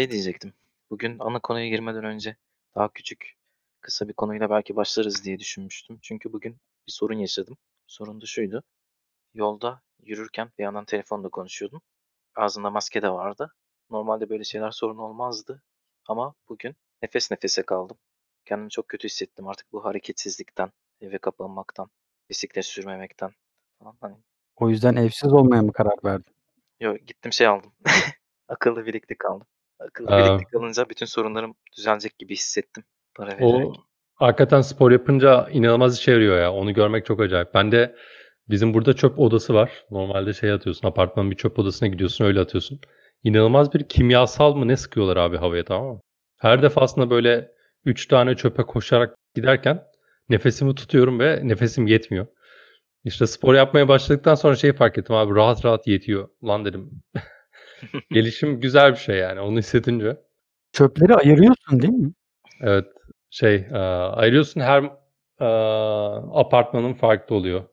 Şey diyecektim. Bugün ana konuya girmeden önce daha küçük, kısa bir konuyla belki başlarız diye düşünmüştüm. Çünkü bugün bir sorun yaşadım. Sorun da şuydu. Yolda yürürken bir yandan telefonla konuşuyordum. Ağzımda maske de vardı. Normalde böyle şeyler sorun olmazdı. Ama bugün nefes nefese kaldım. Kendimi çok kötü hissettim artık bu hareketsizlikten, eve kapanmaktan, bisiklet sürmemekten falan. Hani O yüzden evsiz olmaya mı karar verdin? Yo gittim şey aldım. Akıllı bileklik aldım. Akıllı Eee bileklik alınca bütün sorunlarım düzelecek gibi hissettim para vererek. O hakikaten spor yapınca inanılmaz işe yarıyor ya. Onu görmek çok acayip. Bende bizim burada çöp odası var. Normalde şey atıyorsun, apartmanın bir çöp odasına gidiyorsun, öyle atıyorsun. İnanılmaz bir kimyasal mı ne sıkıyorlar abi havaya tamam mı? Her defasında böyle 3 tane çöpe koşarak giderken nefesimi tutuyorum ve nefesim yetmiyor. İşte spor yapmaya başladıktan sonra şeyi fark ettim abi rahat rahat yetiyor. Lan dedim. Gelişim güzel bir şey yani onu hissedince. Çöpleri ayırıyorsun değil mi? Evet şey eee, ayırıyorsun her eee, apartmanın farklı oluyor.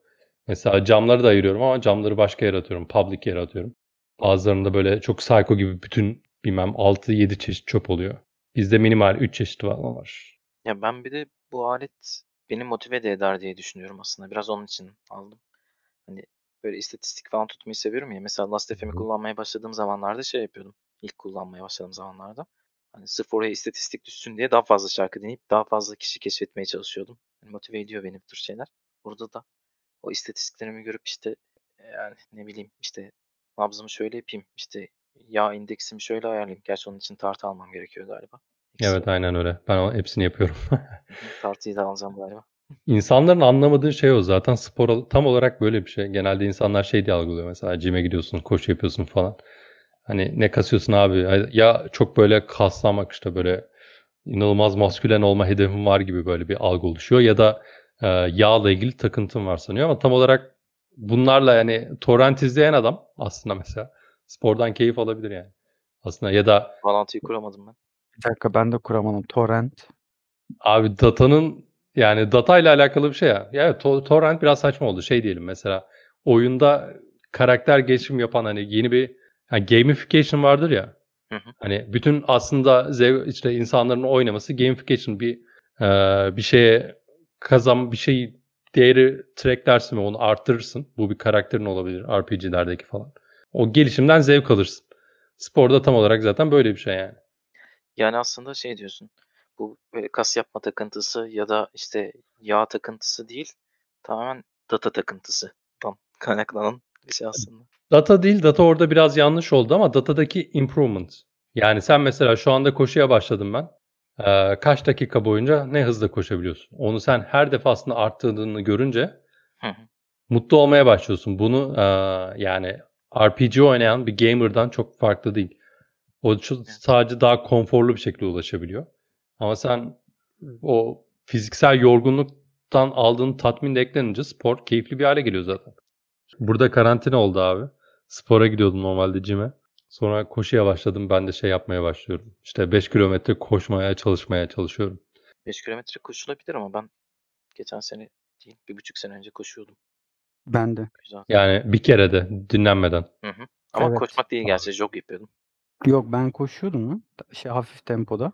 Mesela camları da ayırıyorum ama camları başka yere atıyorum. Public yere atıyorum. Bazılarında böyle çok psycho gibi bütün bilmem 6-7 çeşit çöp oluyor. Bizde minimal 3 çeşit falan var. Ya ben bir de bu alet beni motive de eder diye düşünüyorum aslında. Biraz onun için aldım. Hani böyle istatistik falan tutmayı seviyorum ya. Mesela Last.fm'i kullanmaya başladığım zamanlarda şey yapıyordum. İlk kullanmaya başladığım zamanlarda. Hani sırf oraya istatistik düşsün diye daha fazla şarkı dinleyip daha fazla kişi keşfetmeye çalışıyordum. Hani motive ediyor beni bu tür şeyler. Burada da o istatistiklerimi görüp işte yani ne bileyim işte nabzımı şöyle yapayım. işte yağ indeksimi şöyle ayarlayayım. Gerçi onun için tartı almam gerekiyor galiba. Evet aynen öyle. Ben o hepsini yapıyorum. Tartıyı da alacağım galiba. İnsanların anlamadığı şey o zaten spor tam olarak böyle bir şey. Genelde insanlar şey diye algılıyor mesela cime gidiyorsun, koşu yapıyorsun falan. Hani ne kasıyorsun abi? Ya çok böyle kaslanmak işte böyle inanılmaz maskülen olma hedefim var gibi böyle bir algı oluşuyor ya da e, yağla ilgili takıntım var sanıyor ama tam olarak bunlarla yani torrent izleyen adam aslında mesela spordan keyif alabilir yani. Aslında ya da Bağlantıyı kuramadım ben. Bir dakika ben de kuramadım. Torrent. Abi datanın yani data ile alakalı bir şey ya. Ya evet, to- torrent biraz saçma oldu. Şey diyelim mesela oyunda karakter gelişim yapan hani yeni bir yani gamification vardır ya. Hı hı. Hani bütün aslında zev işte insanların oynaması gamification bir e, bir şeye kazan bir şey değeri tracklersin ve onu arttırırsın. Bu bir karakterin olabilir RPG'lerdeki falan. O gelişimden zevk alırsın. Sporda tam olarak zaten böyle bir şey yani. Yani aslında şey diyorsun. Bu kas yapma takıntısı ya da işte yağ takıntısı değil. Tamamen data takıntısından kaynaklanan bir şey aslında. Data değil, data orada biraz yanlış oldu ama datadaki improvement. Yani sen mesela şu anda koşuya başladım ben. Ee, kaç dakika boyunca ne hızla koşabiliyorsun? Onu sen her defasında arttırdığını görünce Hı hı. mutlu olmaya başlıyorsun. Bunu e, yani RPG oynayan bir gamer'dan çok farklı değil. O sadece daha konforlu bir şekilde ulaşabiliyor. Ama sen o fiziksel yorgunluktan aldığın tatmin de eklenince spor keyifli bir hale geliyor zaten. Burada karantina oldu abi. Spora gidiyordum normalde cime. Sonra koşuya başladım. Ben de şey yapmaya başlıyorum. İşte 5 kilometre koşmaya çalışmaya çalışıyorum. 5 kilometre koşulabilir ama ben geçen sene değil, bir buçuk sene önce koşuyordum. Ben de. Güzel. Yani bir kere de dinlenmeden. Hı hı. Ama Evet. koşmak değil gerçi jog yapıyordum. Yok ben koşuyordum lan. Şey hafif tempoda.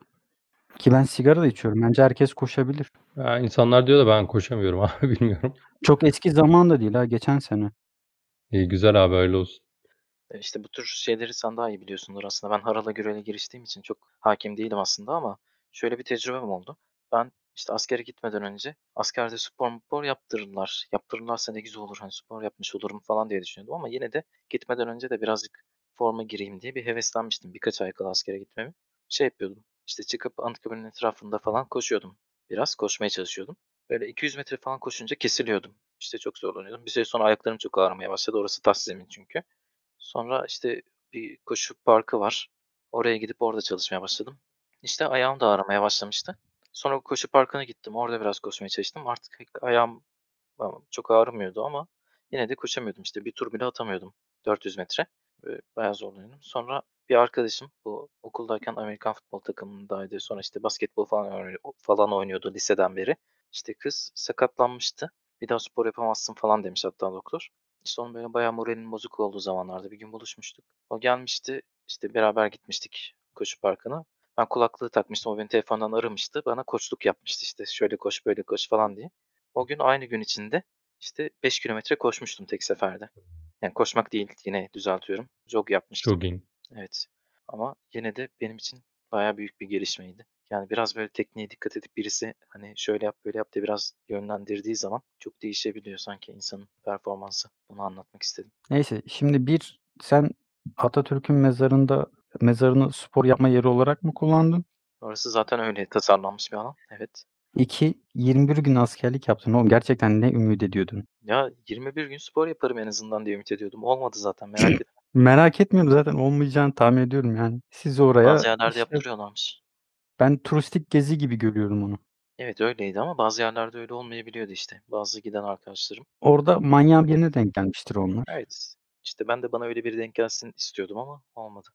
Ki ben sigara da içiyorum. Bence herkes koşabilir. Ya insanlar diyor da ben koşamıyorum abi bilmiyorum. Çok eski zaman da değil ha. Geçen sene. İyi güzel abi öyle olsun. E, İşte bu tür şeyleri sen daha iyi biliyorsundur aslında. Ben Harala Gürel'e giriştiğim için çok hakim değilim aslında ama şöyle bir tecrübem oldu. Ben işte askere gitmeden önce askerde spor spor yaptırırlar. Yaptırırlarsa ne güzel olur hani spor yapmış olurum falan diye düşünüyordum ama yine de gitmeden önce de birazcık forma gireyim diye bir heveslenmiştim birkaç ay kala askere gitmemi. Şey yapıyordum işte çıkıp Anıtkabir'in etrafında falan koşuyordum. Biraz koşmaya çalışıyordum. Böyle 200 metre falan koşunca kesiliyordum. İşte çok zorlanıyordum. Bir süre sonra ayaklarım çok ağrımaya başladı. Orası taş zemin çünkü. Sonra işte bir koşu parkı var. Oraya gidip orada çalışmaya başladım. İşte ayağım da ağrımaya başlamıştı. Sonra koşu parkına gittim. Orada biraz koşmaya çalıştım. Artık ayağım çok ağrımıyordu ama yine de koşamıyordum. İşte bir tur bile atamıyordum. 400 metre. Bayağı zorlanıyordum. Sonra bir arkadaşım bu okuldayken Amerikan futbol takımındaydı. Sonra işte basketbol falan falan oynuyordu liseden beri. İşte kız sakatlanmıştı. Bir daha spor yapamazsın falan demiş hatta doktor. İşte onun böyle bayağı moralinin bozuk olduğu zamanlarda bir gün buluşmuştuk. O gelmişti. işte beraber gitmiştik koşu parkına. Ben kulaklığı takmıştım. O beni telefondan aramıştı. Bana koçluk yapmıştı işte. Şöyle koş böyle koş falan diye. O gün aynı gün içinde işte 5 kilometre koşmuştum tek seferde. Yani koşmak değil yine düzeltiyorum. Jog yapmıştım. Jogging. Evet. Ama yine de benim için bayağı büyük bir gelişmeydi. Yani biraz böyle tekniğe dikkat edip birisi hani şöyle yap böyle yap diye biraz yönlendirdiği zaman çok değişebiliyor sanki insanın performansı. Bunu anlatmak istedim. Neyse şimdi bir sen Atatürk'ün mezarında mezarını spor yapma yeri olarak mı kullandın? Orası zaten öyle tasarlanmış bir alan. Evet. İki, 21 gün askerlik yaptın. Oğlum gerçekten ne ümit ediyordun? Ya 21 gün spor yaparım en azından diye ümit ediyordum. Olmadı zaten merak etme. Merak etmiyorum zaten olmayacağını tahmin ediyorum yani. Siz oraya Bazı yerlerde işte yaptırıyorlarmış. ben turistik gezi gibi görüyorum onu. Evet öyleydi ama bazı yerlerde öyle olmayabiliyordu işte. Bazı giden arkadaşlarım. Orada manyağın birine denk gelmiştir onlar. Evet. İşte ben de bana öyle biri denk gelsin istiyordum ama olmadı.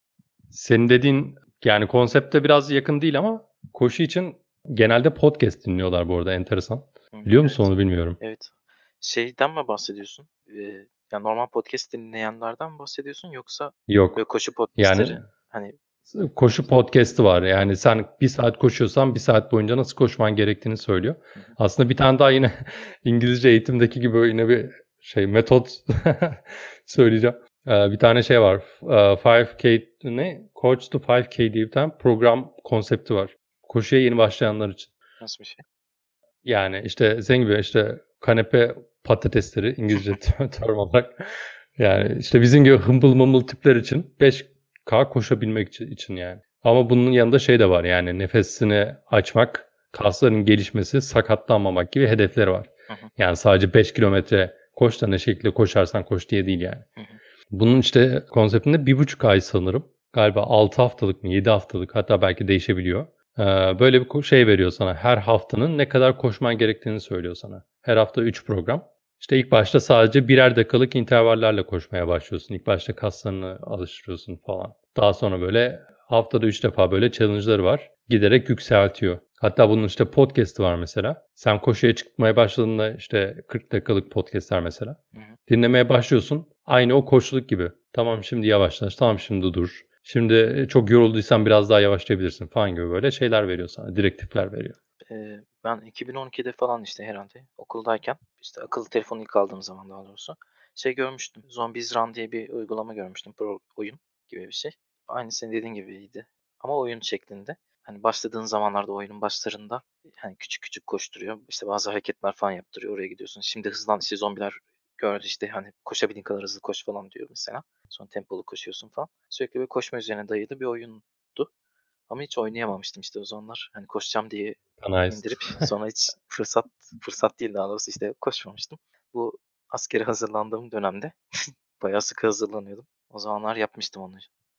Senin dediğin yani konsepte biraz yakın değil ama koşu için genelde podcast dinliyorlar bu arada enteresan. Hı, Biliyor musun evet. onu bilmiyorum. Evet. Şeyden mi bahsediyorsun? Ee, yani normal podcast dinleyenlerden bahsediyorsun yoksa Yok. böyle koşu Yani podcastleri hani koşu podcast'ı var. Yani sen bir saat koşuyorsan bir saat boyunca nasıl koşman gerektiğini söylüyor. Aslında bir tane daha yine İngilizce eğitimdeki gibi yine bir şey metot söyleyeceğim. Ee, bir tane şey var. Ee, 5K ne? Coach to 5K diye bir tane program konsepti var. Koşuya yeni başlayanlar için. nasıl bir şey? Yani işte senin gibi işte kanepe patatesleri İngilizce term olarak. Yani işte bizim gibi hımbıl mımbıl tipler için 5K koşabilmek için- yani. Ama bunun yanında şey de var yani nefesini açmak, kasların gelişmesi, sakatlanmamak gibi hedefleri var. Hı hı. Yani sadece 5 kilometre koş da ne şekilde koşarsan koş diye değil yani. Hı hı. Bunun işte konseptinde bir buçuk ay sanırım. Galiba 6 haftalık mı 7 haftalık hatta belki değişebiliyor. Ee, Böyle bir şey veriyor sana. Her haftanın ne kadar koşman gerektiğini söylüyor sana. Her hafta 3 program. İşte ilk başta sadece birer dakikalık intervallerle koşmaya başlıyorsun. İlk başta kaslarını alıştırıyorsun falan. Daha sonra böyle haftada 3 defa böyle challenge'ları var. Giderek yükseltiyor. Hatta bunun işte podcast'ı var mesela. Sen koşuya çıkmaya başladığında işte 40 dakikalık podcast'ler mesela. Dinlemeye başlıyorsun. Aynı o koşuluk gibi. Tamam şimdi yavaşlaş. Tamam şimdi dur. Şimdi çok yorulduysan biraz daha yavaşlayabilirsin falan gibi böyle şeyler veriyor sana. Direktifler veriyor. Ee, ben 2012'de falan işte herhalde okuldayken işte akıllı telefonu ilk aldığım zaman daha doğrusu şey görmüştüm. Zombies Run diye bir uygulama görmüştüm. Pro oyun gibi bir şey. Aynı senin dediğin gibiydi. Ama oyun şeklinde. Hani başladığın zamanlarda oyunun başlarında hani küçük küçük koşturuyor. İşte bazı hareketler falan yaptırıyor. Oraya gidiyorsun. Şimdi hızlan işte zombiler gördü işte hani koşabildiğin kadar hızlı koş falan diyor mesela. Sonra tempolu koşuyorsun falan. Sürekli bir koşma üzerine dayalı bir oyundu. Ama hiç oynayamamıştım işte o zamanlar. Hani koşacağım diye Nice. indirip sonra hiç fırsat fırsat değil daha doğrusu işte koşmamıştım. Bu askere hazırlandığım dönemde bayağı sıkı hazırlanıyordum. O zamanlar yapmıştım onu.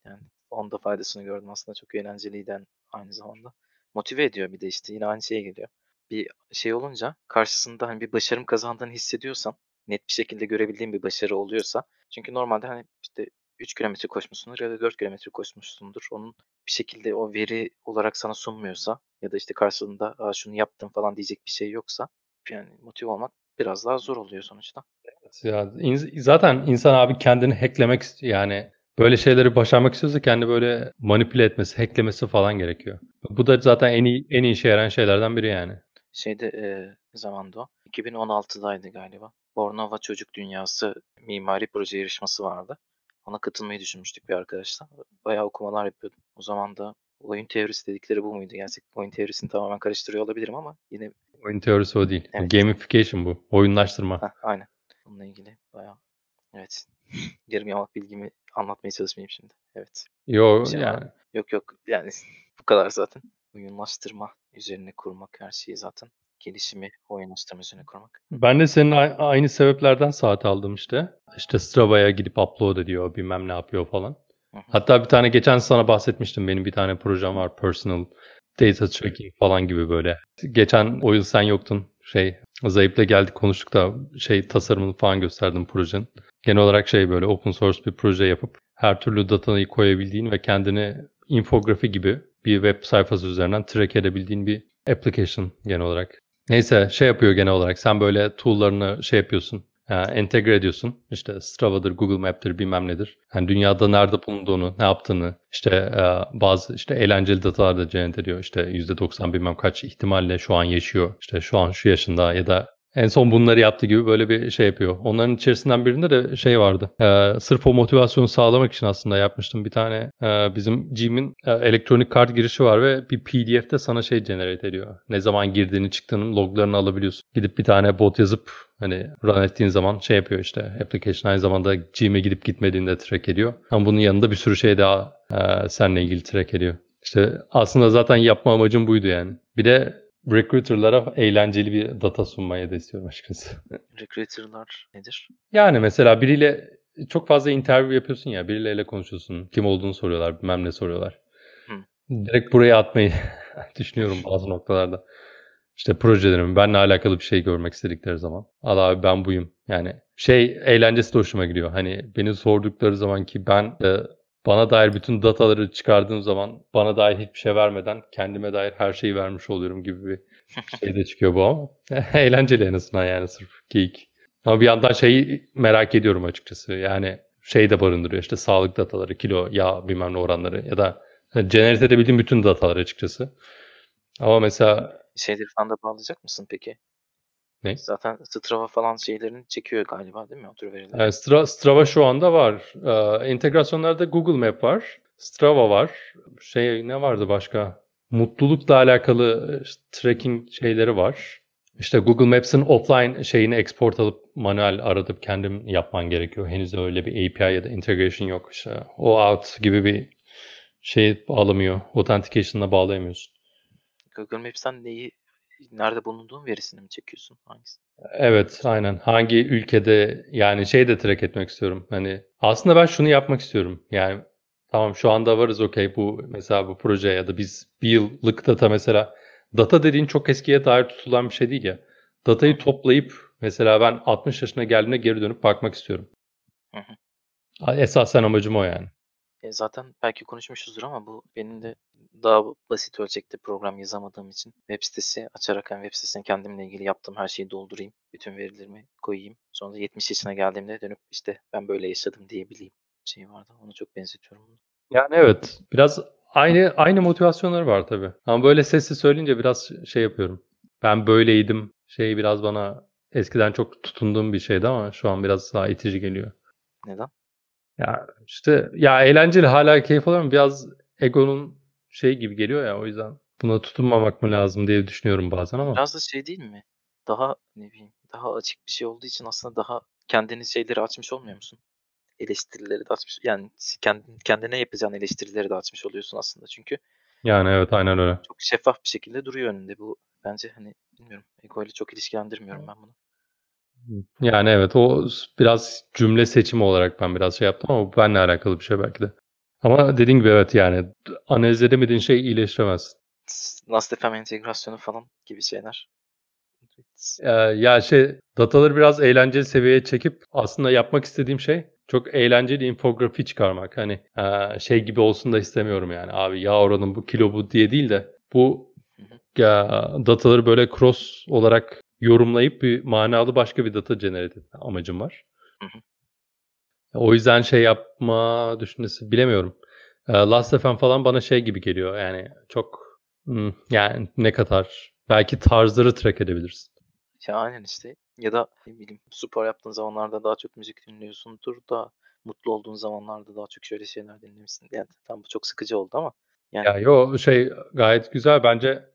Yani onda faydasını gördüm aslında çok eğlenceliydi aynı zamanda. Motive ediyor bir de işte yine aynı şeye geliyor. Bir şey olunca karşısında hani bir başarım kazandığını hissediyorsan net bir şekilde görebildiğin bir başarı oluyorsa çünkü normalde hani işte 3 kilometre koşmuşsundur ya da 4 kilometre koşmuşsundur. Onun bir şekilde o veri olarak sana sunmuyorsa ya da işte karşılığında Aa, şunu yaptım falan diyecek bir şey yoksa yani motive olmak biraz daha zor oluyor sonuçta. Ya, in- zaten insan abi kendini hacklemek yani böyle şeyleri başarmak istiyorsa kendi böyle manipüle etmesi, hacklemesi falan gerekiyor. Bu da zaten en iyi en iyi işe yarayan şeylerden biri yani. Şeyde e, ne zamandı o? 2016'daydı galiba. Bornova Çocuk Dünyası mimari proje yarışması vardı. Ona katılmayı düşünmüştük bir arkadaşla. Bayağı okumalar yapıyordum. O zaman da oyun teorisi dedikleri bu muydu? Gerçekten oyun teorisini tamamen karıştırıyor olabilirim ama yine Oyun teorisi o değil. Evet. Gamification bu. Oyunlaştırma. Heh, aynen. Bununla ilgili bayağı evet. Yarım yamalak bilgimi anlatmaya çalışmayayım şimdi. Evet. Yo Bir şey var yani mı? Yok yok yani bu kadar zaten. Oyunlaştırma üzerine kurmak her şeyi zaten. Gelişimi oyunlaştırma üzerine kurmak. ben de senin aynı sebeplerden saat aldım işte. İşte Strava'ya gidip upload ediyor, bilmem ne yapıyor falan. Hatta bir tane geçen sana bahsetmiştim. Benim bir tane projem var. Personal data tracking falan gibi böyle. Geçen o yıl sen yoktun. Şey Zayıf'la geldik konuştuk da şey tasarımını falan gösterdim projenin. Genel olarak şey böyle open source bir proje yapıp her türlü datayı koyabildiğin ve kendini infografi gibi bir web sayfası üzerinden track edebildiğin bir application genel olarak. Neyse şey yapıyor genel olarak. Sen böyle tool'larını şey yapıyorsun. e, entegre ediyorsun. İşte Strava'dır, Google Map'tir, bilmem nedir. Yani dünyada nerede bulunduğunu, ne yaptığını, işte e, bazı işte eğlenceli datalar da generate ediyor. İşte %90 bilmem kaç ihtimalle şu an yaşıyor. İşte şu an şu yaşında ya da en son bunları yaptı gibi böyle bir şey yapıyor. Onların içerisinden birinde de şey vardı. Ee, sırf o motivasyonu sağlamak için aslında yapmıştım. Bir tane e, bizim Gym'in e, elektronik kart girişi var ve bir PDF'de sana şey generate ediyor. Ne zaman girdiğini çıktığının loglarını alabiliyorsun. Gidip bir tane bot yazıp hani run ettiğin zaman şey yapıyor işte. Application aynı zamanda Gym'e gidip gitmediğini track ediyor. Ama bunun yanında bir sürü şey daha e, seninle ilgili track ediyor. İşte aslında zaten yapma amacım buydu yani. Bir de recruiter'lara eğlenceli bir data sunmayı da istiyorum açıkçası. Recruiter'lar nedir? Yani mesela biriyle çok fazla interview yapıyorsun ya, birileriyle konuşuyorsun. Kim olduğunu soruyorlar, bilmem ne soruyorlar. Hı. Direkt buraya atmayı düşünüyorum bazı noktalarda. İşte projelerimi, benimle alakalı bir şey görmek istedikleri zaman. Al abi ben buyum. Yani şey eğlencesi de hoşuma gidiyor. Hani beni sordukları zaman ki ben e, bana dair bütün dataları çıkardığım zaman bana dair hiçbir şey vermeden kendime dair her şeyi vermiş oluyorum gibi bir şey de çıkıyor bu ama. Eğlenceli en azından yani sırf geyik. Ama bir yandan şeyi merak ediyorum açıkçası. Yani şey de barındırıyor işte sağlık dataları, kilo, yağ bilmem ne oranları ya da generate edebildiğim bütün dataları açıkçası. Ama mesela Şeyleri falan da bağlayacak mısın peki? Ne? Zaten Strava falan şeylerini çekiyor galiba değil mi? O tür verileri. e, Stra- Strava şu anda var. Ee, entegrasyonlarda Google Map var. Strava var. Şey ne vardı başka? Mutlulukla alakalı işte, tracking şeyleri var. İşte Google Maps'in offline şeyini export alıp manuel aratıp kendim yapman gerekiyor. Henüz öyle bir API ya da integration yok. İşte o out gibi bir şey bağlamıyor. Authentication'la bağlayamıyorsun. Google Maps'ten neyi, nerede bulunduğun verisini mi çekiyorsun? Hangisi? Evet, aynen. Hangi ülkede yani şey de track etmek istiyorum. Hani aslında ben şunu yapmak istiyorum. Yani tamam şu anda varız okey bu mesela bu proje ya da biz bir yıllık data mesela data dediğin çok eskiye dair tutulan bir şey değil ya. Datayı toplayıp mesela ben 60 yaşına geldiğimde geri dönüp bakmak istiyorum. Hı hı. Esasen amacım o yani. E, zaten belki konuşmuşuzdur ama bu benim de daha basit ölçekte program yazamadığım için web sitesi açarak hem web sitesine kendimle ilgili yaptığım her şeyi doldurayım. Bütün verilerimi koyayım. Sonra da 70 yaşına geldiğimde dönüp işte ben böyle yaşadım diyebileyim şey vardı. Onu çok benzetiyorum. bunu. Yani evet biraz aynı aynı motivasyonları var tabii. Ama böyle sesli söyleyince biraz şey yapıyorum. Ben böyleydim. Şey biraz bana eskiden çok tutunduğum bir şeydi ama şu an biraz daha itici geliyor. Neden? Ya işte ya eğlenceli hala keyif alıyorum. Biraz egonun şey gibi geliyor ya o yüzden buna tutunmamak mı lazım diye düşünüyorum bazen ama. Biraz da şey değil mi? Daha ne bileyim daha açık bir şey olduğu için aslında daha kendini şeyleri açmış olmuyor musun? Eleştirileri de açmış. Yani kendin, kendine yapacağın eleştirileri de açmış oluyorsun aslında. Çünkü Yani evet aynen öyle. çok şeffaf bir şekilde duruyor önünde. Bu bence hani bilmiyorum. Ego ile çok ilişkilendirmiyorum ben bunu. Yani evet o biraz cümle seçimi olarak ben biraz şey yaptım ama bu benimle alakalı bir şey belki de. Ama dediğin gibi evet yani analiz edemediğin şeyi iyileştiremezsin. Last.fm entegrasyonu falan gibi şeyler. Ee, ya şey dataları biraz eğlenceli seviyeye çekip aslında yapmak istediğim şey çok eğlenceli infografi çıkarmak. Hani e, şey gibi olsun da istemiyorum yani abi ya oranın bu kilo bu diye değil de bu ya, dataları böyle cross olarak yorumlayıp bir manalı başka bir data generate etme amacım var. Hı hı. O yüzden şey yapma düşüncesi bilemiyorum. Last.fm falan bana şey gibi geliyor yani çok hmm, yani ne kadar belki tarzları track edebilirsin. Ya aynen işte. Ya da ne bileyim spor yaptığın zamanlarda daha çok müzik dinliyorsundur da mutlu olduğun zamanlarda daha çok şöyle şeyler dinlemişsin. Yani tam bu çok sıkıcı oldu ama yani Ya yo şey gayet güzel bence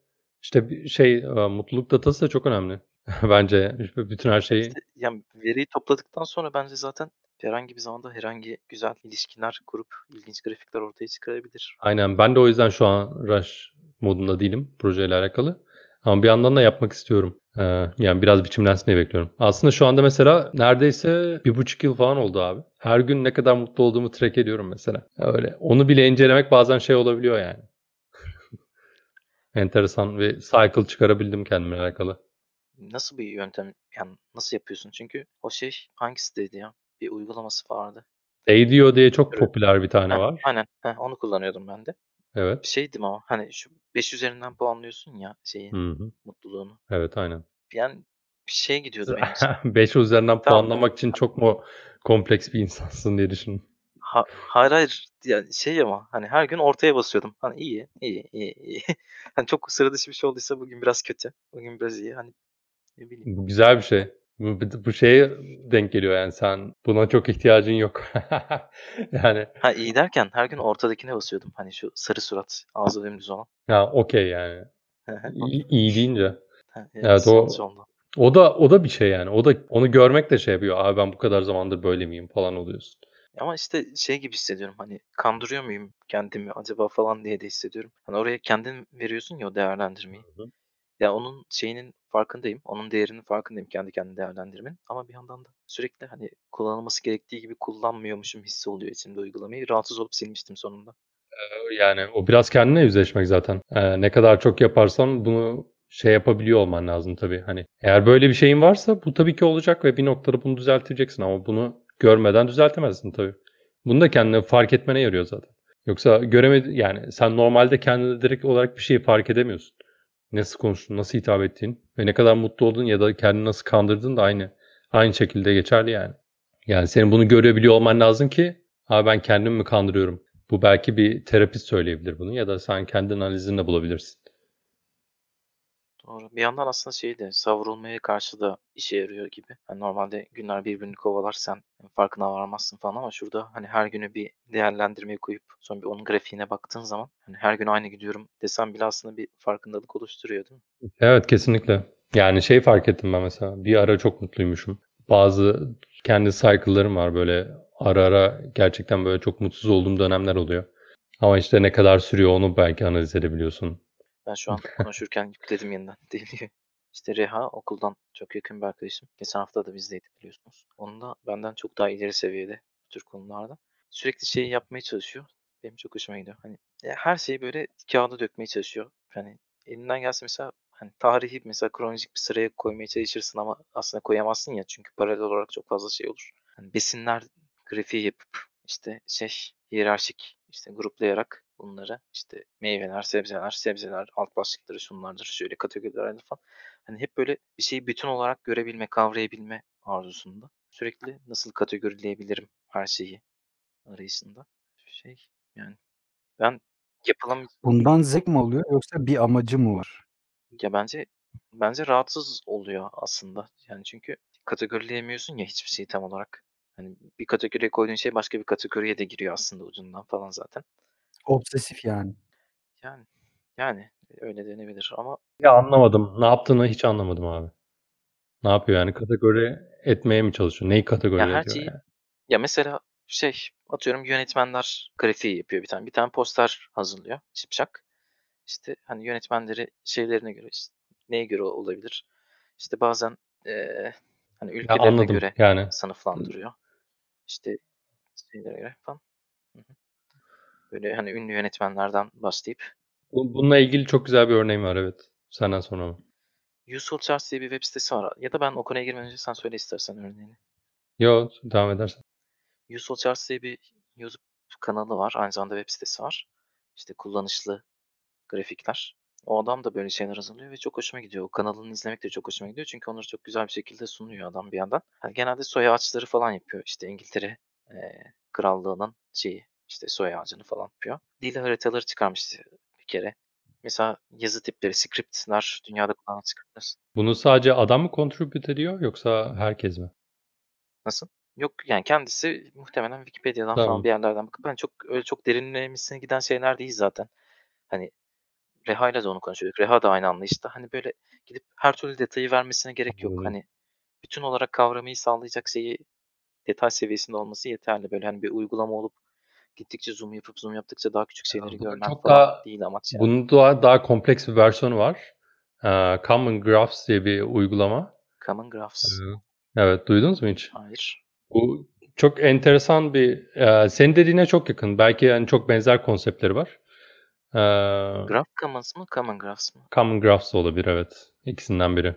işte şey mutluluk datası da çok önemli. Bence bütün her şeyi işte yani veriyi topladıktan sonra bence zaten herhangi bir zamanda herhangi güzel ilişkiler kurup ilginç grafikler ortaya çıkarabilir. aynen ben de o yüzden şu an rush modunda değilim projeyle alakalı. Ama bir yandan da yapmak istiyorum. Ee, yani biraz biçimlensin diye bekliyorum. Aslında şu anda mesela neredeyse bir buçuk yıl falan oldu abi. Her gün ne kadar mutlu olduğumu track ediyorum mesela. Öyle. Onu bile incelemek bazen şey olabiliyor yani. Enteresan bir cycle çıkarabildim kendimle alakalı. Nasıl bir yöntem yani nasıl yapıyorsun? Çünkü o şey hangisiydi ya? Bir uygulaması vardı. Day diye çok popüler bir tane Heh, var. aynen. Heh, onu kullanıyordum ben de. Evet. Şeydim ama hani şu 5 üzerinden puanlıyorsun ya şeyi Hı hı. mutluluğunu. Evet aynen. Yani bir şey gidiyordu benim için. 5 üzerinden Tamam. puanlamak için çok mu kompleks bir insansın diye düşündüm. Ha, hayır hayır yani şey ama hani her gün ortaya basıyordum. Hani iyi iyi iyi iyi. hani çok sıra dışı bir şey olduysa bugün biraz kötü. Bugün biraz iyi. Hani ne bileyim. Bu güzel bir şey. Bu, bu şeye denk geliyor yani sen buna çok ihtiyacın yok. yani Ha iyi derken her gün ortadakine basıyordum. Hani şu sarı surat, ağzı dümdüz olan. ya okey yani. İyi, iyi deyince. Ha, Evet, o- yanlış oldu. O da o da bir şey yani. O da onu görmek de şey yapıyor. Abi ben bu kadar zamandır böyle miyim falan oluyorsun. Ama işte şey gibi hissediyorum hani kandırıyor muyum kendimi acaba falan diye de hissediyorum. Hani oraya kendin veriyorsun ya o değerlendirmeyi. Hı hı. Ya onun şeyinin farkındayım. Onun değerinin farkındayım kendi kendini değerlendirmenin. Ama bir yandan da sürekli hani kullanılması gerektiği gibi kullanmıyormuşum hissi oluyor içimde uygulamayı. Rahatsız olup silmiştim sonunda. Yani o biraz kendine yüzleşmek zaten. Ee, ne kadar çok yaparsan bunu şey yapabiliyor olman lazım tabii. Hani eğer böyle bir şeyin varsa bu tabii ki olacak ve bir noktada bunu düzelteceksin ama bunu görmeden düzeltemezsin tabii. Bunu da kendine fark etmene yarıyor zaten. Yoksa göremedi yani sen normalde kendine direkt olarak bir şeyi fark edemiyorsun. Nasıl konuştun, nasıl hitap ettiğin ve ne kadar mutlu olduğun ya da kendini nasıl kandırdığın da aynı aynı şekilde geçerli yani. Yani senin bunu görebiliyor olman lazım ki abi ben kendimi mi kandırıyorum? Bu belki bir terapist söyleyebilir bunu ya da sen kendi analizinde bulabilirsin. Doğru. Bir yandan aslında şey de savrulmaya karşı da işe yarıyor gibi. Hani normalde günler birbirini kovalar sen farkına varamazsın falan ama şurada hani her günü bir değerlendirmeye koyup sonra bir onun grafiğine baktığın zaman hani her gün aynı gidiyorum desem bile aslında bir farkındalık oluşturuyor değil mi? Evet kesinlikle. Yani şey fark ettim ben mesela. Bir ara çok mutluymuşum. Bazı kendi cycle'larım var böyle ara ara gerçekten böyle çok mutsuz olduğum dönemler oluyor. Ama işte ne kadar sürüyor onu belki analiz edebiliyorsun. Ben şu an konuşurken yükledim yeniden deniyor. İşte Reha okuldan çok yakın bir arkadaşım. Geçen hafta da bizdeydi biliyorsunuz. Onun da benden çok daha ileri seviyede bu tür konularda. Sürekli şeyi yapmaya çalışıyor. Benim çok hoşuma gidiyor. Hani her şeyi böyle kağıda dökmeye çalışıyor. Hani elinden gelse mesela hani tarihi mesela kronolojik bir sıraya koymaya çalışırsın ama aslında koyamazsın ya çünkü paralel olarak çok fazla şey olur. Hani besinler grafiği yapıp işte şey hiyerarşik işte gruplayarak bunları işte meyveler, sebzeler, sebzeler, alt başlıkları şunlardır, şöyle kategorilerdir falan. Hani hep böyle bir şeyi bütün olarak görebilme, kavrayabilme arzusunda. Sürekli nasıl kategorileyebilirim her şeyi arayışında. Şey yani ben yapılam Bundan zevk mi alıyor yoksa bir amacı mı var? ya bence bence rahatsız oluyor aslında. Yani çünkü kategorileyemiyorsun ya hiçbir şeyi tam olarak. Hani bir kategoriye koyduğun şey başka bir kategoriye de giriyor aslında ucundan falan zaten. Obsesif yani. Yani yani öyle denebilir ama Ya anlamadım. Ne yaptığını hiç anlamadım abi. Ne yapıyor yani? Kategori etmeye mi çalışıyor? Neyi kategori Ya her ediyor şeyi- yani? Ya mesela şey atıyorum yönetmenler grafiği yapıyor bir tane. Bir tane poster hazırlıyor şipşak. İşte hani yönetmenleri şeylerine göre işte neye göre olabilir? İşte bazen eee hani Ya ülkelerine anladım. göre Yani sınıflandırıyor. İşte şeylere göre falan. Böyle hani ünlü yönetmenlerden bu- bununla ilgili çok güzel bir örneğim var evet. Senden sonra mı? Useful Charts diye bir web sitesi var. Ya da ben o konuya girmeden önce sen söyle istersen örneğini. Yo devam edersen. Useful Charts diye bir YouTube kanalı var. Aynı zamanda web sitesi var. İşte kullanışlı grafikler. O adam da böyle şeyler hazırlıyor ve çok hoşuma gidiyor. O kanalını izlemek de çok hoşuma gidiyor. Çünkü onları çok güzel bir şekilde sunuyor adam bir yandan. Hani genelde soy ağaçları falan yapıyor. İşte İngiltere eee, krallığının şeyi işte soy ağacını falan yapıyor. Dil haritaları çıkarmıştı bir kere. Mesela yazı tipleri, scriptler, dünyada kullanılan scriptler. Bunu sadece adam mı contribute ediyor yoksa herkes mi? Nasıl? Yok yani kendisi muhtemelen Wikipedia'dan Tamam. falan bir yerlerden bakıp ben çok öyle çok derinlemesine giden şeyler değil zaten. Hani Reha'yla da onu konuşuyorduk. Reha da aynı anlayışta. Hani böyle gidip her türlü detayı vermesine gerek yok. Anladım. Hani bütün olarak kavramayı sağlayacak şeyi detay seviyesinde olması yeterli. Böyle hani bir uygulama olup gittikçe zoom yapıp zoom yaptıkça daha küçük şeyleri görmen çok falan daha- değil amaç yani. Bunun daha, daha kompleks bir versiyonu var. Ee, Common Graphs diye bir uygulama. Common Graphs. Evet duydunuz mu hiç? Hayır. Bu çok enteresan bir, e, senin dediğine çok yakın. Belki yani çok benzer konseptleri var. Ee, Graph Commons mı? Common Graphs mı? Common Graphs olabilir evet. İkisinden biri.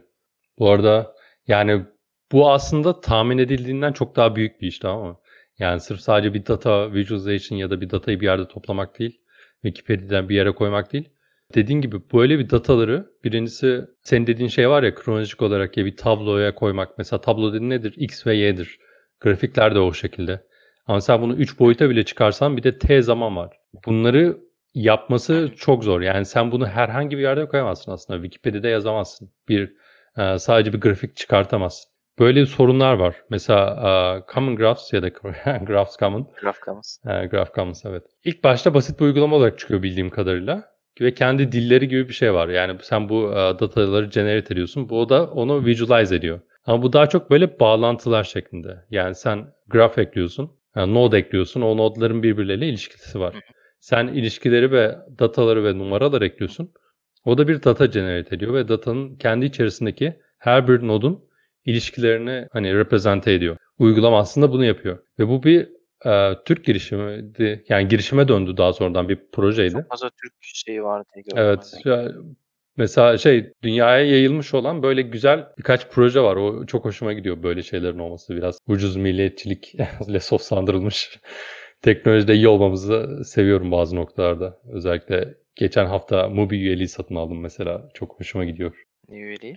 Bu arada yani bu aslında tahmin edildiğinden çok daha büyük bir iş tamam mı? Yani sırf sadece bir data visualization ya da bir datayı bir yerde toplamak değil. Wikipedia'dan bir yere koymak değil. Dediğin gibi böyle bir dataları birincisi senin dediğin şey var ya kronolojik olarak ya bir tabloya koymak. Mesela tablo dediğin nedir? X ve Y'dir. Grafikler de o şekilde. Ama sen bunu 3 boyuta bile çıkarsan bir de T zaman var. Bunları yapması çok zor. Yani sen bunu herhangi bir yerde koyamazsın aslında. Wikipedia'da yazamazsın. Bir e, sadece bir grafik çıkartamazsın. Böyle sorunlar var. Mesela e, Common Graphs ya da Graphs Common Grafkamız. e, Graph Commons evet. İlk başta basit bir uygulama olarak çıkıyor bildiğim kadarıyla. Ve kendi dilleri gibi bir şey var. Yani sen bu e, dataları generate ediyorsun. Bu da onu visualize ediyor. Ama bu daha çok böyle bağlantılar şeklinde. Yani sen graph ekliyorsun. Yani node ekliyorsun. O nodların birbirleriyle ilişkisi var. Sen ilişkileri ve dataları ve numaralar ekliyorsun. O da bir data generate ediyor ve datanın kendi içerisindeki her bir nodun ilişkilerini hani represente ediyor. Uygulama aslında bunu yapıyor. Ve bu bir e, Türk girişimiydi. Yani girişime döndü daha sonradan bir projeydi. Çok fazla Türk şeyi var diye gördüm. Evet. ya- mesela şey dünyaya yayılmış olan böyle güzel birkaç proje var. O çok hoşuma gidiyor böyle şeylerin olması. Biraz ucuz milliyetçilikle soslandırılmış teknolojide iyi olmamızı seviyorum bazı noktalarda. Özellikle geçen hafta Mubi üyeliği satın aldım mesela. Çok hoşuma gidiyor. Ne üyeliği?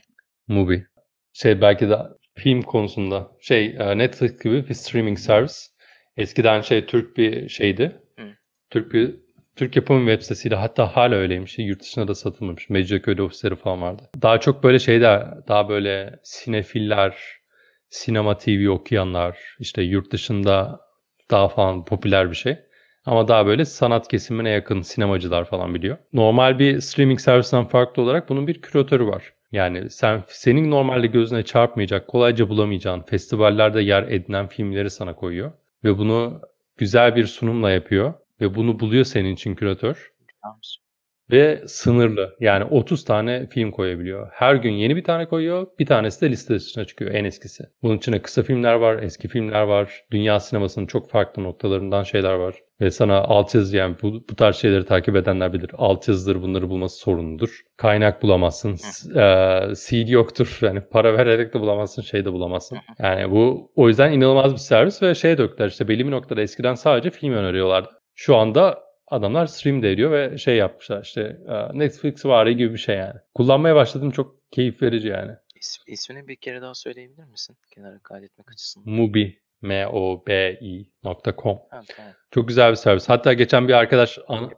Mubi. Şey belki de film konusunda şey e, Netflix gibi bir streaming servis. Eskiden şey Türk bir şeydi. Hı. Türk bir Türk yapımı web sitesiyle hatta hala öyleymiş. Yurt dışına da satılmamış. Mecidiyeköy'de ofisleri falan vardı. Daha çok böyle şeyler, daha böyle sinefiller, sinema TV okuyanlar, işte yurt dışında daha falan popüler bir şey. Ama daha böyle sanat kesimine yakın sinemacılar falan biliyor. Normal bir streaming servisinden farklı olarak bunun bir küratörü var. Yani sen senin normalde gözüne çarpmayacak, kolayca bulamayacağın, festivallerde yer edinen filmleri sana koyuyor. Ve bunu güzel bir sunumla yapıyor. Ve bunu buluyor senin için küratör. Güzelmiş. Ve sınırlı. Yani 30 tane film koyabiliyor. Her gün yeni bir tane koyuyor. Bir tanesi de liste dışına çıkıyor. En eskisi. Bunun içinde kısa filmler var, eski filmler var. Dünya sinemasının çok farklı noktalarından şeyler var. Ve sana alt yazı yani bu, bu tarz şeyleri takip edenler bilir. Alt yazıları bunları bulması sorunludur. Kaynak bulamazsın. eee, CD yoktur. Yani para vererek de bulamazsın, şey de bulamazsın. Yani bu o yüzden inanılmaz bir servis ve şey döktüler işte belli bir noktada eskiden sadece film öneriyorlardı. Şu anda adamlar stream de ediyor ve şey yapmışlar işte Netflix var gibi bir şey yani. Kullanmaya başladım çok keyif verici yani. İs, ismini bir kere daha söyleyebilir misin? Kenara kaydetmek açısından. Mubi M-O-B-I.com. Çok güzel bir servis. Hatta geçen bir arkadaş an-.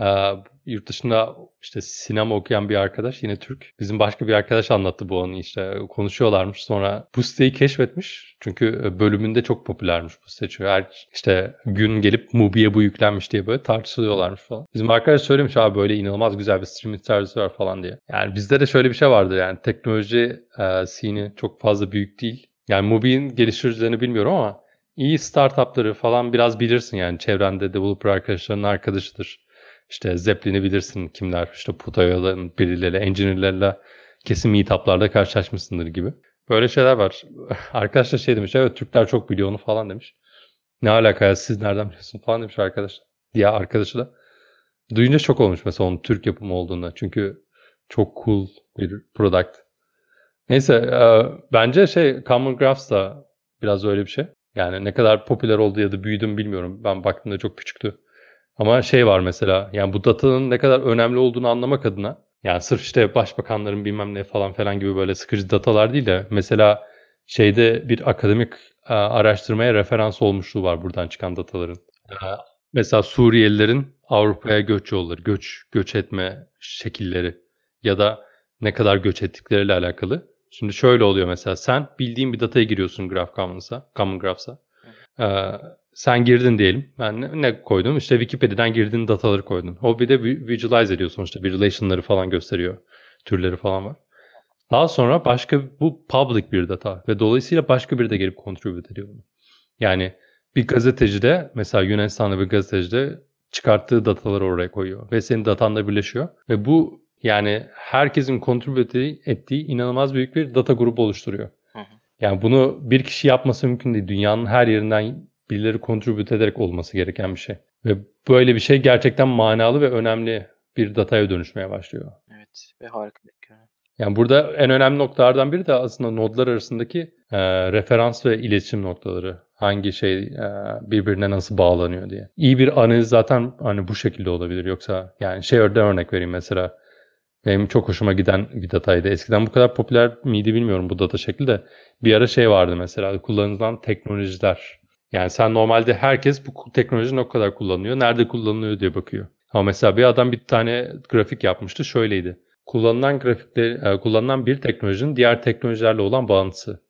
Ee, yurt dışında işte sinema okuyan bir arkadaş yine Türk. Bizim başka bir arkadaş anlattı bu anı işte konuşuyorlarmış. Sonra bu siteyi keşfetmiş. Çünkü e, bölümünde çok popülermiş bu site. Çünkü her işte gün gelip Mubi'ye bu yüklenmiş diye böyle tartışılıyorlarmış falan. Bizim arkadaş söylemiş abi böyle inanılmaz güzel bir streaming servisi var falan diye. Yani bizde de şöyle bir şey vardı yani teknoloji e, scene'i çok fazla büyük değil. Yani Mubi'nin geliştiricilerini bilmiyorum ama iyi startupları falan biraz bilirsin yani çevrende developer arkadaşlarının arkadaşıdır. İşte Zeppelin'i bilirsin kimler, işte Putoya'ların birileri, engineer'lerle kesin meetup'larda karşılaşmışsındır gibi. Böyle şeyler var. Arkadaş da şey demiş, evet Türkler çok biliyor onu falan demiş. Ne alaka ya siz nereden biliyorsun falan demiş arkadaş. Diye arkadaşı da. Duyunca şok olmuş mesela onun Türk yapımı olduğunda. Çünkü çok cool bir product. Neyse e, bence şey Common Graphs da biraz öyle bir şey. Yani ne kadar popüler oldu ya da büyüdü mü bilmiyorum. Ben baktığımda çok küçüktü. Ama şey var mesela yani bu datanın ne kadar önemli olduğunu anlamak adına yani sırf işte başbakanların bilmem ne falan falan gibi böyle sıkıcı datalar değil de mesela şeyde bir akademik e, araştırmaya referans olmuşluğu var buradan çıkan dataların. E, mesela Suriyelilerin Avrupa'ya göç yolları, göç göç etme şekilleri ya da ne kadar göç ettikleriyle alakalı. Şimdi şöyle oluyor mesela sen bildiğin bir dataya giriyorsun Graph Commons'a, Common Graphs'a. Ee, sen girdin diyelim. Ben ne, ne koydum? İşte Wikipedia'dan girdiğin dataları koydun. O bir de vi- visualize ediyor sonuçta. Bir relation'ları falan gösteriyor. Türleri falan var. Daha sonra başka bu public bir data ve dolayısıyla başka biri de gelip contribute ediyor bunu. Yani bir gazeteci de mesela Yunanistan'da bir gazeteci de çıkarttığı dataları oraya koyuyor ve senin datanla birleşiyor ve bu yani herkesin contribute ettiği inanılmaz büyük bir data grubu oluşturuyor. Hı hı. Yani bunu bir kişi yapması mümkün değil. Dünyanın her yerinden birileri contribute ederek olması gereken bir şey. Ve böyle bir şey gerçekten manalı ve önemli bir dataya dönüşmeye başlıyor. Evet ve harika bir. Yani burada en önemli noktalardan biri de aslında nodlar arasındaki e, referans ve iletişim noktaları. Hangi şey e, birbirine nasıl bağlanıyor diye. İyi bir analiz zaten hani bu şekilde olabilir. Yoksa yani şey örnek vereyim mesela. Benim çok hoşuma giden bir dataydı. Eskiden bu kadar popüler miydi bilmiyorum bu data şekli de. Bir ara şey vardı mesela kullanılan teknolojiler. Yani sen normalde herkes bu teknoloji ne kadar kullanıyor, nerede kullanılıyor diye bakıyor. Ama mesela bir adam bir tane grafik yapmıştı şöyleydi. Kullanılan grafikler, e, kullanılan bir teknolojinin diğer teknolojilerle olan bağıntısı.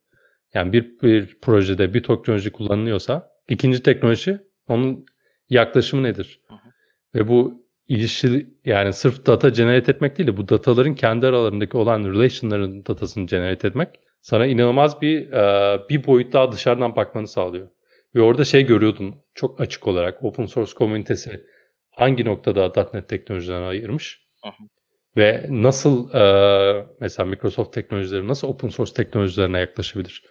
Yani bir, bir projede bir teknoloji kullanılıyorsa ikinci teknoloji onun yaklaşımı nedir? Ve bu ilişki yani sırf data generate etmek değil de bu dataların kendi aralarındaki olan relation'ların datasını generate etmek sana inanılmaz bir e, bir boyut daha dışarıdan bakmanı sağlıyor. Ve orada şey görüyordun çok açık olarak open source komünitesi hangi noktada .NET teknolojilerine ayırmış Hı hı. ve nasıl e, mesela Microsoft teknolojileri nasıl open source teknolojilerine yaklaşabilir?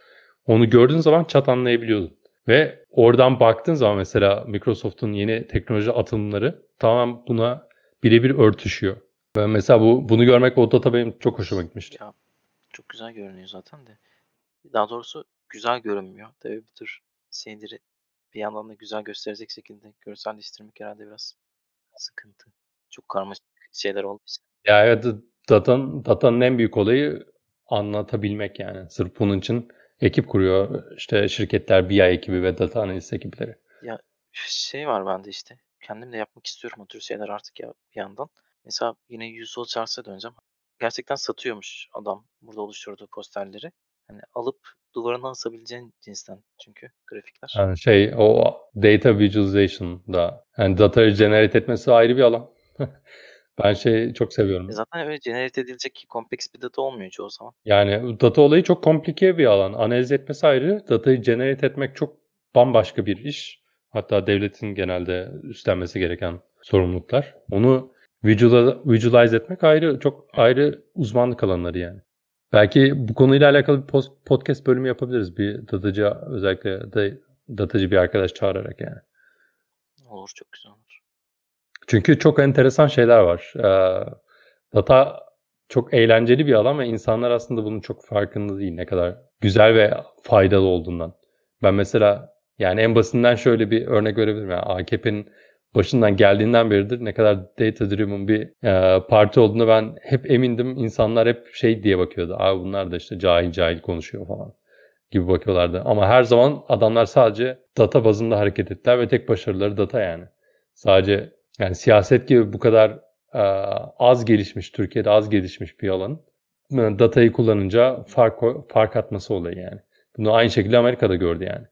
Onu gördüğün zaman çat anlayabiliyordun. Ve oradan baktığın zaman mesela Microsoft'un yeni teknoloji atılımları tamam buna birebir örtüşüyor. Ve mesela bu bunu görmek o data benim çok hoşuma gitmişti. Ya çok güzel görünüyor zaten de. Daha doğrusu güzel görünmüyor. Tabii bu tür şeyleri bir yandan da güzel gösterecek şekilde görselleştirmek herhalde biraz sıkıntı. Çok karmaşık şeyler için. Ya evet datanın, datanın en büyük olayı anlatabilmek yani. Sırf bunun için ekip kuruyor işte şirketler BI ekibi ve data analiz ekipleri. Şey var bende işte. Kendim de yapmak istiyorum o tür şeyler artık ya bir yandan. Mesela yine Usual Charts'a döneceğim. Gerçekten satıyormuş adam burada oluşturduğu posterleri. Hani alıp duvarına asabileceğin cinsten çünkü grafikler. Yani şey o data visualization da yani datayı generate etmesi ayrı bir alan. ben şey çok seviyorum. E zaten öyle generate edilecek kompleks bir data olmuyor çoğu zaman. Yani data olayı çok komplike bir alan. Analiz etmesi ayrı, datayı generate etmek çok bambaşka bir iş. Hatta devletin genelde üstlenmesi gereken sorumluluklar. Onu visualize, etmek ayrı, çok ayrı uzmanlık alanları yani. Belki bu konuyla alakalı bir podcast bölümü yapabiliriz. Bir datacı özellikle de datacı bir arkadaş çağırarak yani. Olur çok güzel olur. Çünkü çok enteresan şeyler var. Ee, data çok eğlenceli bir alan ve insanlar aslında bunun çok farkında değil. Ne kadar güzel ve faydalı olduğundan. Ben mesela yani en basitinden şöyle bir örnek verebilirim. Yani AKP'nin başından geldiğinden beridir ne kadar data driven bir e, parti olduğunu ben hep emindim. İnsanlar hep şey diye bakıyordu. Abi bunlar da işte cahil cahil konuşuyor falan gibi bakıyorlardı. Ama her zaman adamlar sadece data bazında hareket ettiler ve tek başarıları data yani. Sadece yani siyaset gibi bu kadar e, az gelişmiş, Türkiye'de az gelişmiş bir alan. Datayı kullanınca fark, fark atması olayı yani. Bunu aynı şekilde Amerika'da gördü yani.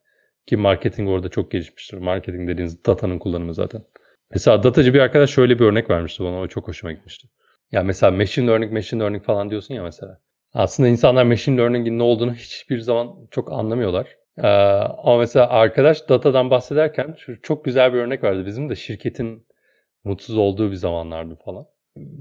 Ki marketing orada çok gelişmiştir. Marketing dediğiniz datanın kullanımı zaten. Mesela datacı bir arkadaş şöyle bir örnek vermişti bana. O çok hoşuma gitmişti. Ya mesela machine learning, machine learning falan diyorsun ya mesela. Aslında insanlar machine learning'in ne olduğunu hiçbir zaman çok anlamıyorlar. Ee, ama mesela arkadaş datadan bahsederken çok güzel bir örnek verdi. Bizim de şirketin mutsuz olduğu bir zamanlardı falan.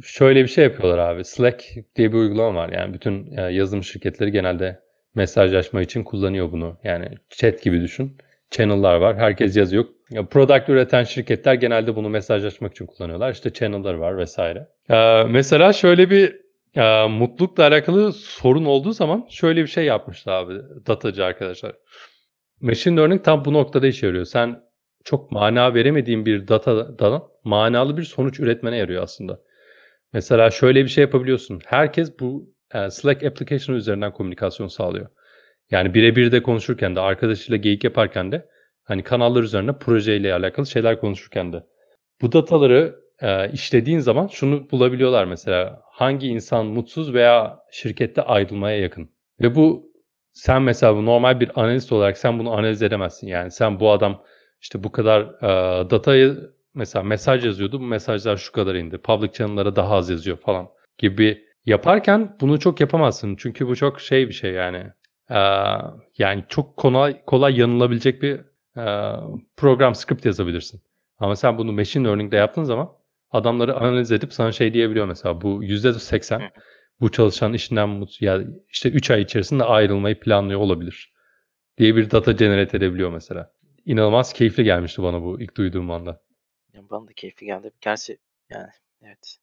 Şöyle bir şey yapıyorlar abi. Slack diye bir uygulama var. Yani bütün e, yazılım şirketleri genelde mesajlaşma için kullanıyor bunu. Yani chat gibi düşün. Channel'lar var. Herkes yazıyor. Ya product üreten şirketler genelde bunu mesajlaşmak için kullanıyorlar. İşte channel'lar var vesaire. Ee, mesela şöyle bir e, mutlulukla alakalı sorun olduğu zaman şöyle bir şey yapmışlar abi datacı arkadaşlar. Machine Learning tam bu noktada işe yarıyor. Sen çok mana veremediğin bir datadan manalı bir sonuç üretmene yarıyor aslında. Mesela şöyle bir şey yapabiliyorsun. Herkes bu e, Slack application üzerinden komünikasyon sağlıyor. Yani birebir de konuşurken de arkadaşıyla geyik yaparken de hani kanallar üzerine projeyle alakalı şeyler konuşurken de. Bu dataları e, işlediğin zaman şunu bulabiliyorlar mesela. Hangi insan mutsuz veya şirkette ayrılmaya yakın. Ve bu sen mesela normal bir analist olarak sen bunu analiz edemezsin. Yani sen bu adam işte bu kadar e, datayı mesela mesaj yazıyordu. Bu mesajlar şu kadar indi. Public channel'lara daha az yazıyor falan gibi yaparken bunu çok yapamazsın. Çünkü bu çok şey bir şey yani. E, yani çok kolay kolay yanılabilecek bir e, program script yazabilirsin. Ama sen bunu machine learning'de yaptığın zaman adamları analiz edip sana şey diyebiliyor mesela bu %80 bu çalışan işinden mutlu ya işte 3 ay içerisinde ayrılmayı planlıyor olabilir diye bir data generate edebiliyor mesela. İnanılmaz keyifli gelmişti bana bu ilk duyduğum anda. Ya bana da keyifli geldi. Gerçi yani evet.